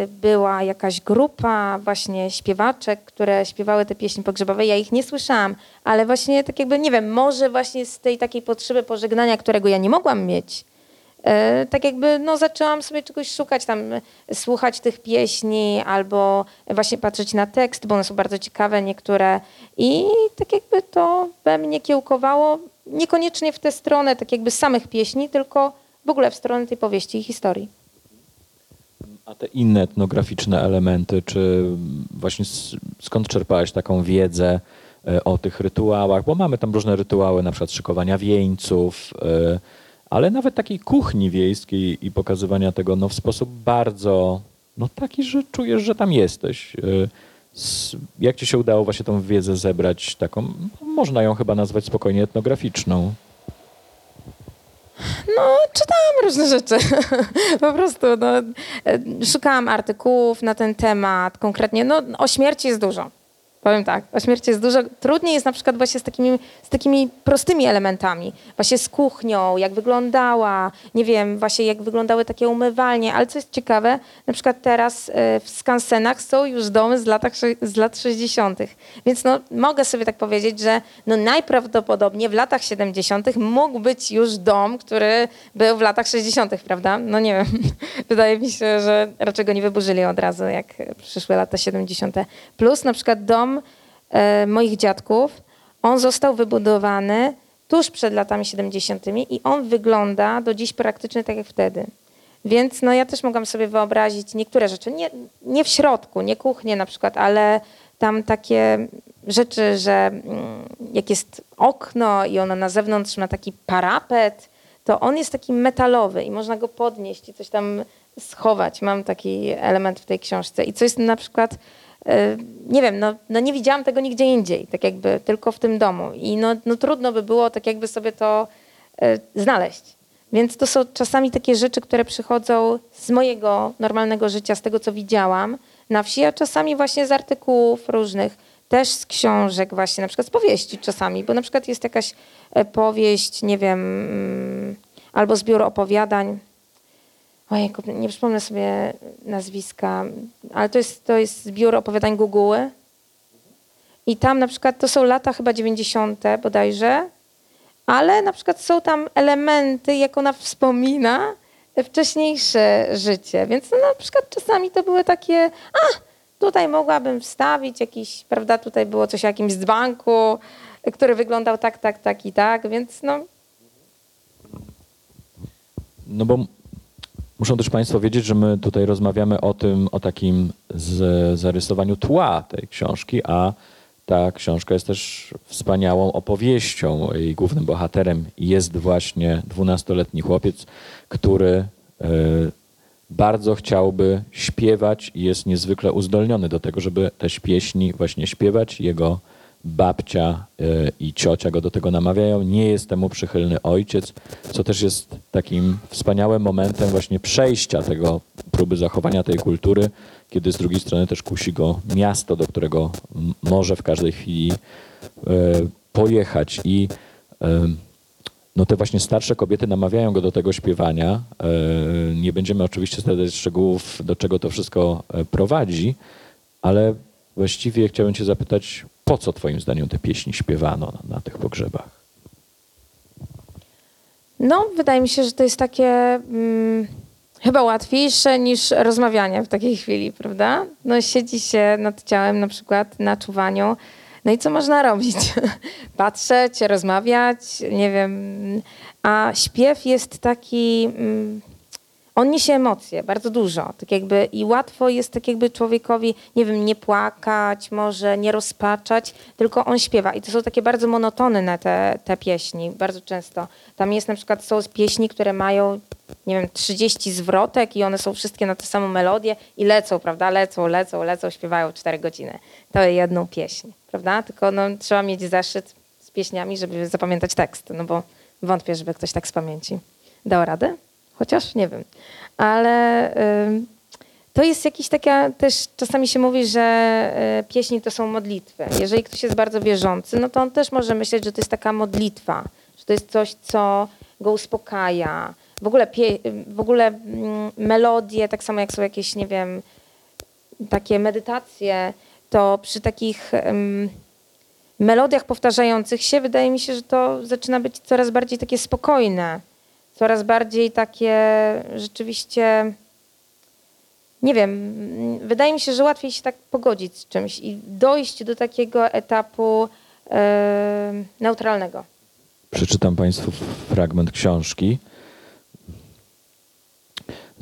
y, była jakaś grupa właśnie śpiewaczek, które śpiewały te pieśni pogrzebowe. Ja ich nie słyszałam, ale właśnie tak jakby, nie wiem, może właśnie z tej takiej potrzeby pożegnania, którego ja nie mogłam mieć, tak jakby no, zaczęłam sobie czegoś szukać, tam e, słuchać tych pieśni albo właśnie patrzeć na tekst, bo one są bardzo ciekawe niektóre i tak jakby to we mnie kiełkowało, niekoniecznie w tę stronę tak jakby samych pieśni, tylko w ogóle w stronę tej powieści i historii. A te inne etnograficzne elementy, czy właśnie skąd czerpałaś taką wiedzę e, o tych rytuałach? Bo mamy tam różne rytuały, na przykład szykowania wieńców, e, ale nawet takiej kuchni wiejskiej i pokazywania tego no, w sposób bardzo no, taki, że czujesz, że tam jesteś. S- Jak ci się udało właśnie tą wiedzę zebrać taką, no, można ją chyba nazwać spokojnie etnograficzną? No, czytałam różne rzeczy. po prostu, no, e, szukałam artykułów na ten temat konkretnie. No, o śmierci jest dużo. Powiem tak, o śmierci jest dużo trudniej jest na przykład właśnie z takimi, z takimi prostymi elementami. Właśnie z kuchnią, jak wyglądała, nie wiem, właśnie jak wyglądały takie umywalnie, ale co jest ciekawe, na przykład teraz e, w skansenach są już domy z, latach, z lat 60. Więc no, mogę sobie tak powiedzieć, że no najprawdopodobniej w latach 70. mógł być już dom, który był w latach 60., prawda? No nie wiem, wydaje mi się, że raczej go nie wyburzyli od razu, jak przyszły lata 70. Plus na przykład dom e, moich dziadków, on został wybudowany tuż przed latami 70. i on wygląda do dziś praktycznie tak jak wtedy. Więc no ja też mogłam sobie wyobrazić niektóre rzeczy, nie, nie w środku, nie kuchnię na przykład, ale tam takie rzeczy, że mm, jak jest okno i ono na zewnątrz ma taki parapet, to on jest taki metalowy i można go podnieść i coś tam schować. Mam taki element w tej książce. I co jest na przykład, nie wiem, no, no nie widziałam tego nigdzie indziej, tak jakby tylko w tym domu. I no, no trudno by było tak jakby sobie to e, znaleźć. Więc to są czasami takie rzeczy, które przychodzą z mojego normalnego życia, z tego co widziałam na wsi, a czasami właśnie z artykułów różnych, też z książek właśnie, na przykład z powieści czasami, bo na przykład jest jakaś e, powieść, nie wiem, mm, albo zbiór opowiadań. Ojejku, nie przypomnę sobie nazwiska, ale to jest, to jest zbiór opowiadań Guguły. I tam na przykład to są lata chyba 90. bodajże, ale na przykład są tam elementy, jak ona wspomina, wcześniejsze życie. Więc no, na przykład czasami to były takie, a tutaj mogłabym wstawić jakiś, prawda, tutaj było coś o jakimś dzbanku, który wyglądał tak, tak, tak i tak, więc no No bo muszą też Państwo wiedzieć, że my tutaj rozmawiamy o tym, o takim z, zarysowaniu tła tej książki, a ta książka jest też wspaniałą opowieścią. Jej głównym bohaterem jest właśnie dwunastoletni chłopiec, który e, bardzo chciałby śpiewać i jest niezwykle uzdolniony do tego, żeby też pieśni właśnie śpiewać. Jego babcia e, i ciocia go do tego namawiają. Nie jest temu przychylny ojciec, co też jest takim wspaniałym momentem właśnie przejścia tego, próby zachowania tej kultury, kiedy z drugiej strony też kusi go miasto, do którego może w każdej chwili e, pojechać i no te właśnie starsze kobiety namawiają go do tego śpiewania. E, Nie będziemy oczywiście zdradzać szczegółów, do czego to wszystko prowadzi, ale właściwie chciałbym cię zapytać, po co twoim zdaniem te pieśni śpiewano na, na tych pogrzebach? No, wydaje mi się, że to jest takie mm, chyba łatwiejsze niż rozmawianie w takiej chwili, prawda? No, siedzi się nad ciałem na przykład na czuwaniu. No i co można robić? Patrzeć, rozmawiać, nie wiem. A śpiew jest taki. Mm, on niesie emocje, bardzo dużo. Tak jakby i łatwo jest tak jakby człowiekowi, nie wiem, nie płakać, może nie rozpaczać, tylko on śpiewa. I to są takie bardzo monotonne te, te pieśni, bardzo często. Tam jest na przykład, są pieśni, które mają, nie wiem, 30 zwrotek i one są wszystkie na tę samą melodię i lecą, prawda? Lecą, lecą, lecą, śpiewają 4 godziny. To jedną pieśń, prawda? Tylko no, trzeba mieć zeszyt z pieśniami, żeby zapamiętać tekst, no bo wątpię, żeby ktoś tak z pamięci dał radę. Chociaż nie wiem. Ale to jest jakiś taka, też czasami się mówi, że y, pieśni to są modlitwy. Jeżeli ktoś jest bardzo wierzący, no to on też może myśleć, że to jest taka modlitwa, że to jest coś, co go uspokaja. W ogóle, pie, w ogóle mm, melodie, tak samo jak są jakieś, nie wiem, takie medytacje, to przy takich melodiach powtarzających się, wydaje mi się, że to zaczyna być coraz bardziej takie spokojne, coraz bardziej takie rzeczywiście, nie wiem, wydaje mi się, że łatwiej się tak pogodzić z czymś i dojść do takiego etapu e, neutralnego. Przeczytam Państwu fragment książki.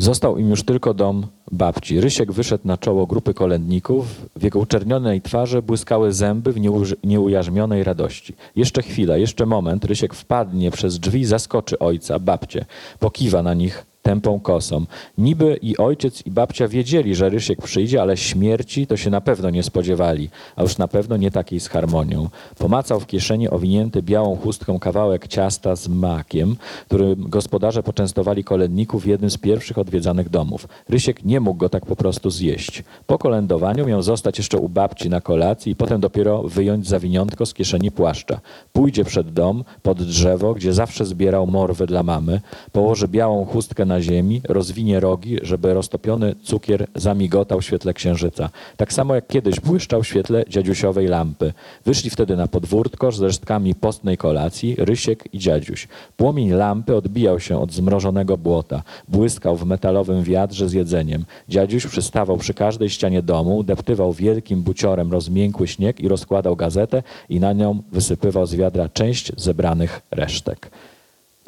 Został im już tylko dom babci. Rysiek wyszedł na czoło grupy kolędników. W jego uczernionej twarzy błyskały zęby w nieujarzmionej radości. Jeszcze chwila, jeszcze moment. Rysiek wpadnie przez drzwi, zaskoczy ojca, babcię. Pokiwa na nich tępą kosą. Niby i ojciec i babcia wiedzieli, że Rysiek przyjdzie, ale śmierci to się na pewno nie spodziewali, a już na pewno nie takiej z harmonią. Pomacał w kieszeni owinięty białą chustką kawałek ciasta z makiem, którym gospodarze poczęstowali kolędników w jednym z pierwszych odwiedzanych domów. Rysiek nie mógł go tak po prostu zjeść. Po kolędowaniu miał zostać jeszcze u babci na kolacji i potem dopiero wyjąć zawiniątko z kieszeni płaszcza. Pójdzie przed dom, pod drzewo, gdzie zawsze zbierał morwy dla mamy, położy białą chustkę na ziemi, rozwinie rogi, żeby roztopiony cukier zamigotał w świetle księżyca. Tak samo jak kiedyś błyszczał w świetle dziadziusiowej lampy. Wyszli wtedy na podwórtko z resztkami postnej kolacji, Rysiek i dziadziuś. Płomień lampy odbijał się od zmrożonego błota, błyskał w metalowym wiadrze z jedzeniem. Dziadziuś przystawał przy każdej ścianie domu, deptywał wielkim buciorem rozmiękły śnieg i rozkładał gazetę i na nią wysypywał z wiadra część zebranych resztek.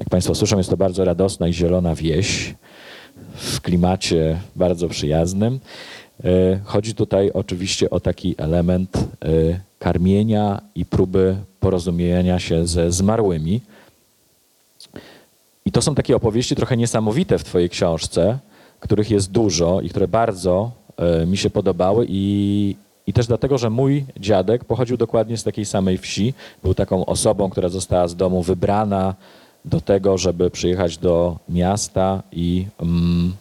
Jak Państwo słyszą, jest to bardzo radosna i zielona wieś w klimacie bardzo przyjaznym. E, Chodzi tutaj oczywiście o taki element e, karmienia i próby porozumienia się ze zmarłymi. I to są takie opowieści trochę niesamowite w Twojej książce, których jest dużo i które bardzo e, mi się podobały i, i też dlatego, że mój dziadek pochodził dokładnie z takiej samej wsi. Był taką osobą, która została z domu wybrana do tego, żeby przyjechać do miasta i mm,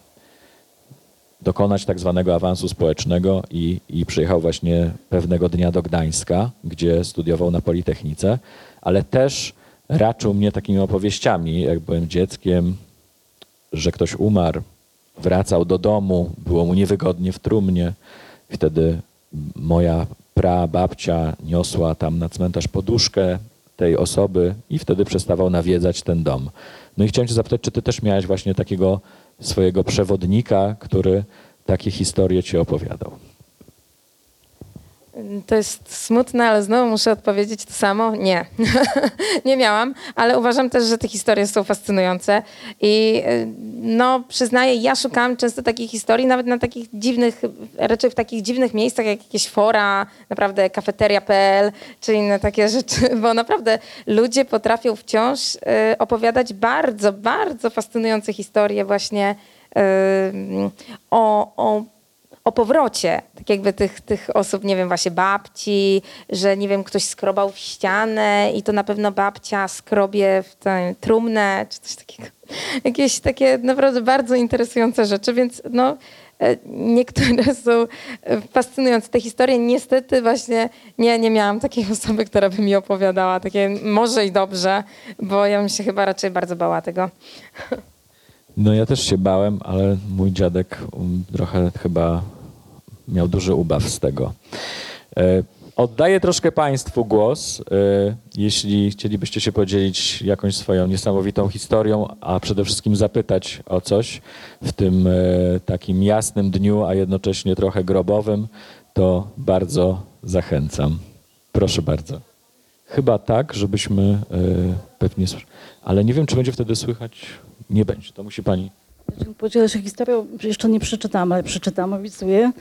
dokonać tak zwanego awansu społecznego i, i przyjechał właśnie pewnego dnia do Gdańska, gdzie studiował na Politechnice, ale też raczył mnie takimi opowieściami, jak byłem dzieckiem, że ktoś umarł, wracał do domu, było mu niewygodnie w trumnie. Wtedy moja prababcia niosła tam na cmentarz poduszkę tej osoby i wtedy przestawał nawiedzać ten dom. No i chciałem cię zapytać, czy ty też miałeś właśnie takiego swojego przewodnika, który takie historie ci opowiadał? To jest smutne, ale znowu muszę odpowiedzieć to samo. Nie, nie miałam, ale uważam też, że te historie są fascynujące. I y, no, przyznaję, ja szukałam często takich historii, nawet na takich dziwnych, raczej w takich dziwnych miejscach, jak jakieś fora, naprawdę kafeteria.pl, czy inne takie rzeczy, bo naprawdę ludzie potrafią wciąż y, opowiadać bardzo, bardzo fascynujące historie właśnie y, o, o o powrocie, tak jakby tych, tych osób, nie wiem, właśnie babci, że nie wiem, ktoś skrobał w ścianę i to na pewno babcia skrobie w tę trumnę, czy coś takiego. Jakieś takie naprawdę bardzo interesujące rzeczy, więc no, e, niektóre są e, fascynujące. Te historie niestety właśnie nie, nie miałam takiej osoby, która by mi opowiadała takie może i dobrze, bo ja bym się chyba raczej bardzo bała tego. No ja też się bałem, ale mój dziadek um, trochę chyba miał duży ubaw z tego. E, Oddaję troszkę Państwu głos. E, Jeśli chcielibyście się podzielić jakąś swoją niesamowitą historią, a przede wszystkim zapytać o coś w tym e, takim jasnym dniu, a jednocześnie trochę grobowym, to bardzo zachęcam. Proszę bardzo. Chyba tak, żebyśmy pewnie. Ale nie wiem, czy będzie wtedy słychać. Nie będzie. To musi pani. Podzielę się historią, jeszcze nie przeczytam, ale przeczytam, obiecuję.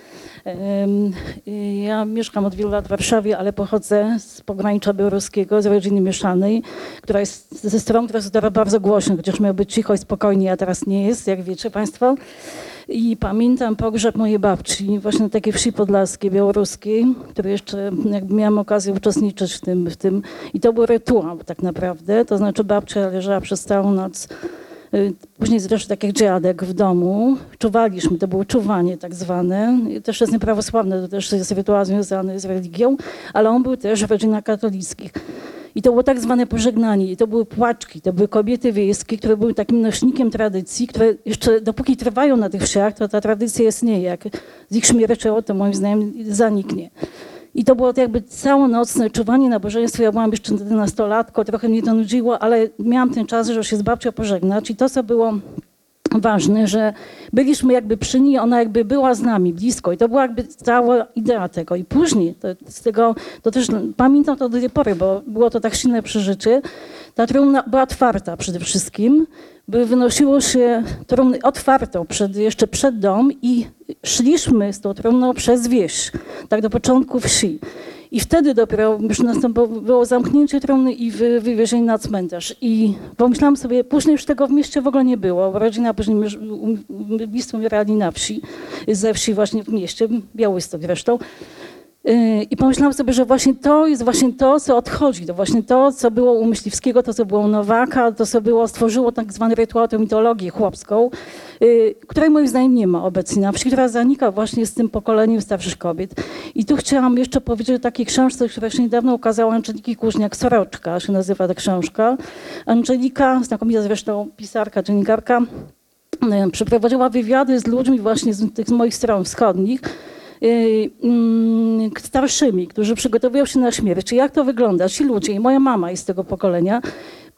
Ja mieszkam od wielu lat w Warszawie, ale pochodzę z pogranicza białoruskiego, z rodziny mieszanej, która jest ze stron, która jest bardzo głośna, chociaż miał być cicho i spokojnie, a teraz nie jest, jak wiecie Państwo. I pamiętam pogrzeb mojej babci właśnie na takiej wsi podlaskiej, białoruskiej, której jeszcze jakby miałam okazję uczestniczyć w tym, w tym. I to był rytuał tak naprawdę, to znaczy babcia leżała przez całą noc Później zresztą tak jak dziadek w domu, czuwaliśmy, to było czuwanie tak zwane. Też jest nieprawosławne, to też jest rytuał związany z religią, ale on był też w rodzinach katolickich. I to było tak zwane pożegnanie, i to były płaczki, to były kobiety wiejskie, które były takim nośnikiem tradycji, które jeszcze dopóki trwają na tych wsiach, to ta tradycja istnieje. Jak z ich śmiercią, to moim zdaniem zaniknie. I to było jakby całonocne czuwanie nabożeństwa. Ja byłam jeszcze nastolatką, trochę mnie to nudziło, ale miałam ten czas, żeby się z babcią pożegnać. I to, co było ważne, że byliśmy jakby przy niej, ona jakby była z nami blisko i to była jakby cała idea tego. I później to, z tego, to też pamiętam to do tej pory, bo było to tak silne przeżycie. Ta trumna była otwarta przede wszystkim, by wynosiło się trumnę otwartą przed, jeszcze przed dom i szliśmy z tą trumną przez wieś, tak do początku wsi. I wtedy dopiero już nastąpiło zamknięcie trumny i wy, wywiezienie na cmentarz. I pomyślałam sobie, później już tego w mieście w ogóle nie było. Rodzina później um- bliscy umierali na wsi, ze wsi właśnie w mieście, Białystok zresztą. I pomyślałam sobie, że właśnie to jest właśnie to, co odchodzi, to właśnie to, co było u Myśliwskiego, to, co było u Nowaka, to, co było, stworzyło tak zwany rytuał, tę mitologię chłopską, yy, której moim zdaniem nie ma obecnie na wsi, która zanika właśnie z tym pokoleniem starszych kobiet. I tu chciałam jeszcze powiedzieć o takiej książce, która się niedawno ukazała, Angeliki Kuźniak, Soroczka się nazywa ta książka. Angelika, znakomita zresztą pisarka, dziennikarka, yy, przeprowadziła wywiady z ludźmi właśnie z tych moich stron wschodnich, y, starszymi, którzy przygotowują się na śmierć. Jak to wygląda? Ci ludzie, i moja mama jest z tego pokolenia,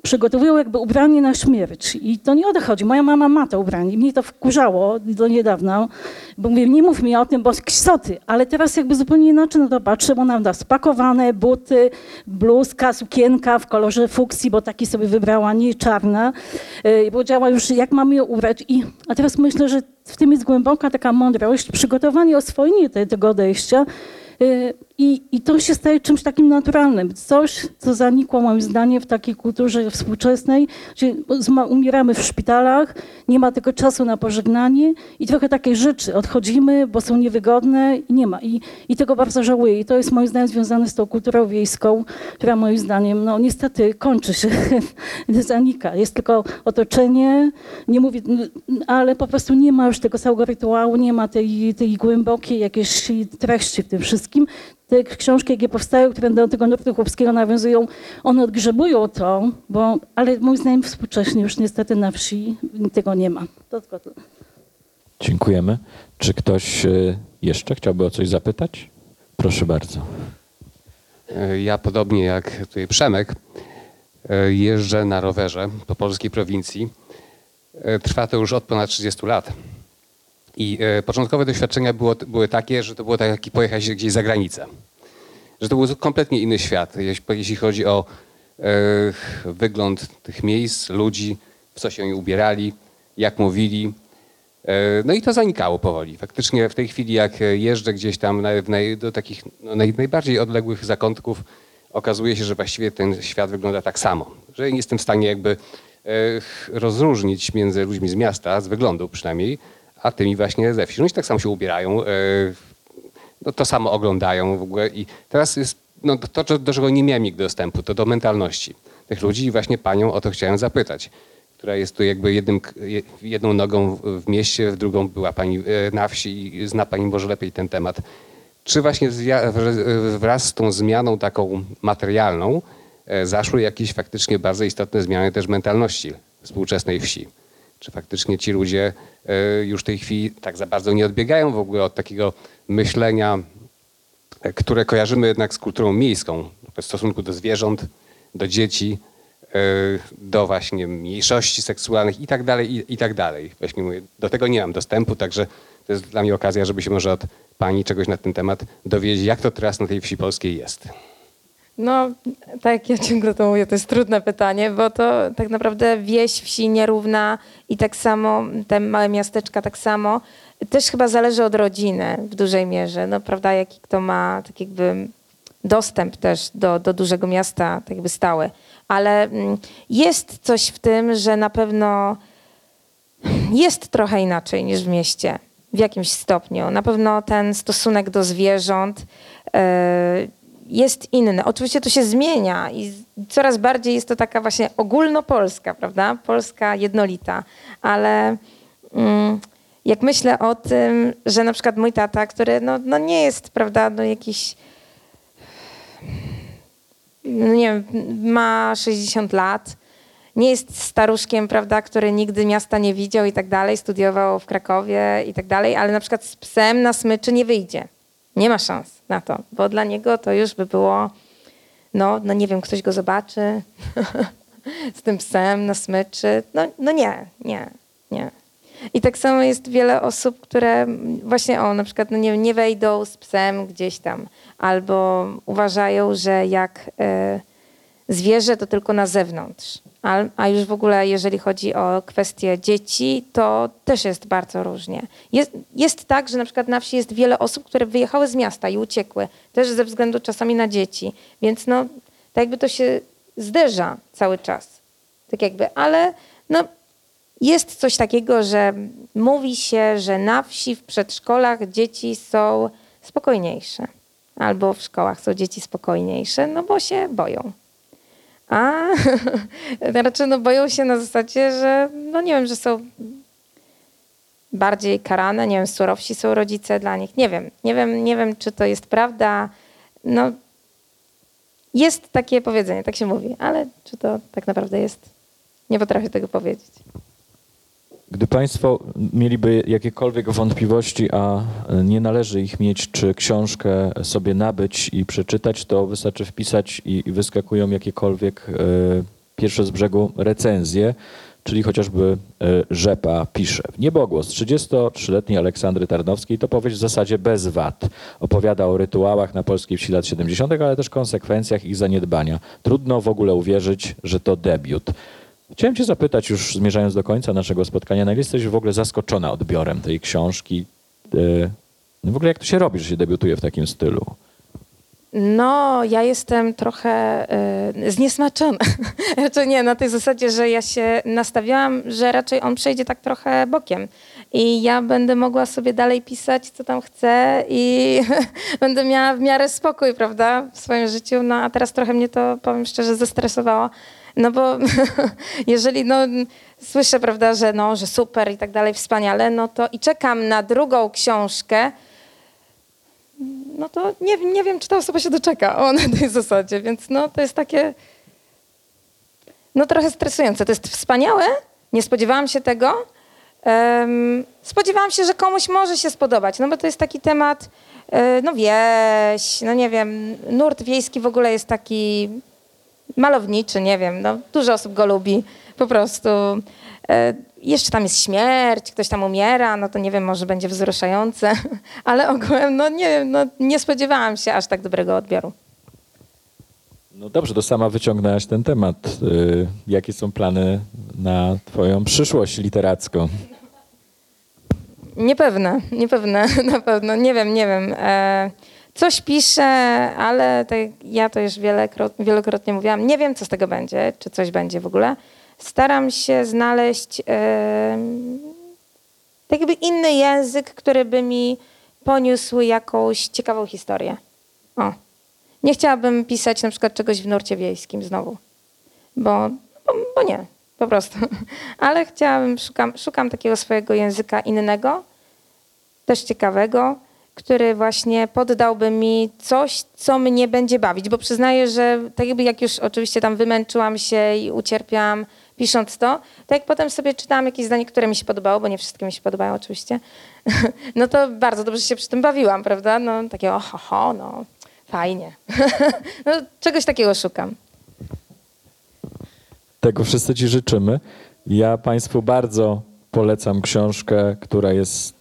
przygotowują jakby ubranie na śmierć. I to nie o to chodzi. Moja mama ma to ubranie. Mnie to wkurzało do niedawna, bo mówię, nie mów mi o tym, bo ksoty. Ale teraz jakby zupełnie inaczej na to patrzę, bo ona ma spakowane buty, bluzka, sukienka w kolorze fuksji, bo taki sobie wybrała, nie czarna. Yy, Powiedziała już, jak mamy ją ubrać. I, a teraz myślę, że w tym jest głęboka taka mądrość, przygotowanie, oswojenie te, tego odejścia. I, I to się staje czymś takim naturalnym. Coś, co zanikło moim zdaniem w takiej kulturze współczesnej, zma- umieramy w szpitalach, nie ma tego czasu na pożegnanie i trochę takie rzeczy. Odchodzimy, bo są niewygodne i nie ma. I, I tego bardzo żałuję. I to jest moim zdaniem związane z tą kulturą wiejską, która moim zdaniem no niestety kończy się, zanika. Jest tylko otoczenie, nie mówię, ale po prostu nie ma już tego całego rytuału, nie ma tej, tej głębokiej jakiejś treści w tym wszystkim. Te książki, jakie powstają, które do tego nurtu chłopskiego nawiązują, one odgrzebują to, bo, ale moim zdaniem współcześnie już niestety na wsi tego nie ma. To tylko tyle. Dziękujemy. Czy ktoś y, jeszcze chciałby o coś zapytać? Proszę bardzo. E, Ja podobnie jak tutaj Przemek e, jeżdżę na rowerze po polskiej prowincji. E, Trwa to już od ponad 30 lat. I e, początkowe doświadczenia było, były takie, że to było tak jak pojechać gdzieś za granicę. Że to był kompletnie inny świat, jeśli, chodzi o wygląd tych miejsc, ludzi, w co się ubierali, jak mówili. E, No i to zanikało powoli. Faktycznie w tej chwili, jak jeżdżę gdzieś tam do takich no, naj, najbardziej odległych zakątków, okazuje się, że właściwie ten świat wygląda tak samo. Że nie jestem w stanie jakby rozróżnić między ludźmi z miasta, z wyglądu przynajmniej, a tymi właśnie ze wsi. Oni tak samo się ubierają, e, no, to samo oglądają w ogóle. I teraz jest no, to, do- czego nie miałem nigdy dostępu, to do mentalności tych ludzi i właśnie panią o to chciałem zapytać która jest tu jakby jednym, jedną nogą w- mieście, w drugą była pani e, na wsi i zna pani może lepiej ten temat. Czy właśnie wraz z tą zmianą taką materialną e, zaszły jakieś faktycznie bardzo istotne zmiany też mentalności współczesnej wsi? Czy faktycznie ci ludzie e, już w tej chwili tak za bardzo nie odbiegają w ogóle od takiego myślenia, e, które kojarzymy jednak z kulturą miejską, w stosunku do zwierząt, do dzieci, e, do właśnie mniejszości seksualnych i tak dalej, i, tak dalej. Właśnie mówię, do tego nie mam dostępu, także to jest dla mnie okazja, żeby się może od pani czegoś na ten temat dowiedzieć, jak to teraz na tej wsi polskiej jest. No, tak jak ja ciągle to mówię, to jest trudne pytanie, bo to tak naprawdę wieś, wsi nierówna i tak samo te małe miasteczka tak samo. Też chyba zależy od rodziny w dużej mierze, no prawda, jaki kto ma tak jakby dostęp też do, do dużego miasta, tak jakby stały. Ale mm, jest coś w tym, że na pewno jest trochę inaczej niż w mieście, w jakimś stopniu. Na pewno ten stosunek do zwierząt e, jest inny. Oczywiście to się zmienia i coraz bardziej jest to taka właśnie ogólnopolska, prawda? Polska jednolita, ale mm, jak myślę o tym, że na przykład mój tata, który no, no nie jest, prawda, no jakiś no nie wiem, ma 60 lat, nie jest staruszkiem, prawda, który nigdy miasta nie widział i tak dalej, studiował w Krakowie i tak dalej, ale na przykład z psem na smyczy nie wyjdzie. Nie ma szans na to, bo dla niego to już by było, no, no nie wiem, ktoś go zobaczy z tym psem na smyczy. No, no nie, nie, nie. I tak samo jest wiele osób, które właśnie o, na przykład no nie, nie wejdą z psem gdzieś tam, albo uważają, że jak e, zwierzę to tylko na zewnątrz. A, a już w ogóle, jeżeli chodzi o kwestie dzieci, to też jest bardzo różnie. Jest, jest tak, że na przykład na wsi jest wiele osób, które wyjechały z miasta i uciekły, też ze względu czasami na dzieci. Więc no, tak jakby to się zderza cały czas. Tak jakby, ale no, jest coś takiego, że mówi się, że na wsi, w przedszkolach dzieci są spokojniejsze. Albo w szkołach są dzieci spokojniejsze, no bo się boją. A raczej no boją się na zasadzie, że no nie wiem, że są bardziej karane, nie wiem, surowsi są rodzice dla nich. Nie wiem, nie wiem, nie wiem, czy to jest prawda. No, jest takie powiedzenie, tak się mówi, ale czy to tak naprawdę jest? Nie potrafię tego powiedzieć. Gdy Państwo mieliby jakiekolwiek wątpliwości, a nie należy ich mieć, czy książkę sobie nabyć i przeczytać, to wystarczy wpisać i, wyskakują jakiekolwiek e, pierwsze z brzegu recenzje, czyli chociażby e, Rzepa pisze. Niebogłos 33-letniej Aleksandry Tarnowskiej to powieść w zasadzie bez wad. Opowiada o rytuałach na polskiej wsi lat 70., ale też konsekwencjach ich zaniedbania. Trudno w ogóle uwierzyć, że to debiut. Chciałem Cię zapytać, już zmierzając do końca naszego spotkania, na ile jesteś w ogóle zaskoczona odbiorem tej książki? E, No w ogóle jak to się robi, że się debiutuje w takim stylu? No, ja jestem trochę y, zniesmaczona. raczej nie, na tej zasadzie, że ja się nastawiałam, że raczej on przejdzie tak trochę bokiem. I ja będę mogła sobie dalej pisać, co tam chcę i będę miała w miarę spokój, prawda, w swoim życiu. No, a teraz trochę mnie to, powiem szczerze, zestresowało. No bo jeżeli no, słyszę, prawda, że, no, że super i tak dalej, wspaniale, no to i czekam na drugą książkę, no to nie, nie wiem, czy ta osoba się doczeka o, na tej zasadzie, więc no to jest takie no trochę stresujące. To jest wspaniałe, nie spodziewałam się tego. Em, spodziewałam się, że komuś może się spodobać, no bo to jest taki temat, e, no wieś, no nie wiem, nurt wiejski w ogóle jest taki malowniczy, nie wiem, no dużo osób go lubi, po prostu. E, jeszcze tam jest śmierć, ktoś tam umiera, no to nie wiem, może będzie wzruszające, ale ogółem, no nie wiem, no nie spodziewałam się aż tak dobrego odbioru. No dobrze, to sama wyciągnęłaś ten temat. Y, Jakie są plany na Twoją przyszłość literacką? Niepewne, niepewne, na pewno, nie wiem, nie wiem. Coś piszę, ale tak, ja to już wielokrot, wielokrotnie mówiłam, nie wiem, co z tego będzie, czy coś będzie w ogóle. Staram się znaleźć e, tak jakby inny język, który by mi poniósł jakąś ciekawą historię. O. Nie chciałabym pisać na przykład czegoś w nurcie wiejskim znowu, bo, bo, bo nie, po prostu. Ale chciałabym, szukam, szukam takiego swojego języka innego, też ciekawego, który właśnie poddałby mi coś, co mnie będzie bawić, bo przyznaję, że tak jakby jak już oczywiście tam wymęczyłam się i ucierpiałam pisząc to, to jak potem sobie czytałam jakieś zdanie, które mi się podobało, bo nie wszystkie mi się podobają oczywiście, no to bardzo dobrze się przy tym bawiłam, prawda? No takie oho, ho, no fajnie. no, czegoś takiego szukam. Tego wszyscy Ci życzymy. Ja Państwu bardzo polecam książkę, która jest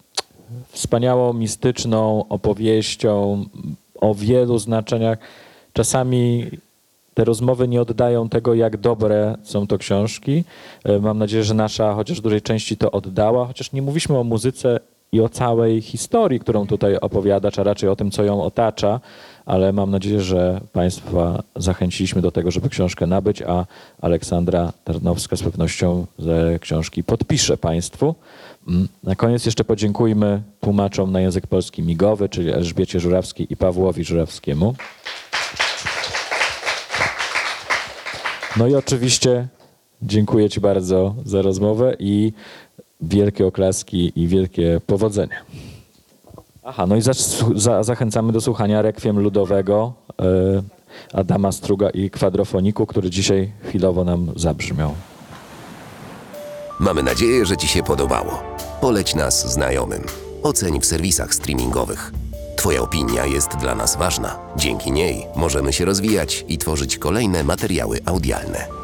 wspaniałą, mistyczną opowieścią o wielu znaczeniach. Czasami te rozmowy nie oddają tego, jak dobre są to książki. E, Mam nadzieję, że nasza chociaż w dużej części to oddała, chociaż nie mówiliśmy o muzyce i o całej historii, którą tutaj opowiadacz, a raczej o tym, co ją otacza, ale mam nadzieję, że Państwa zachęciliśmy do tego, żeby książkę nabyć, a Aleksandra Tarnowska z pewnością te książki podpisze Państwu. Mm, Na koniec jeszcze podziękujmy tłumaczom na język polski migowy, czyli Elżbiecie Żurawskiej i Pawłowi Żurawskiemu. No i oczywiście dziękuję Ci bardzo za rozmowę i wielkie oklaski i wielkie powodzenia. Aha, no i za, za, zachęcamy do słuchania rekwiem ludowego e, Adama Struga i kwadrofoniku, który dzisiaj chwilowo nam zabrzmiał. Mamy nadzieję, że Ci się podobało. Poleć nas znajomym. Oceń w serwisach streamingowych. Twoja opinia jest dla nas ważna. Dzięki niej możemy się rozwijać i tworzyć kolejne materiały audialne.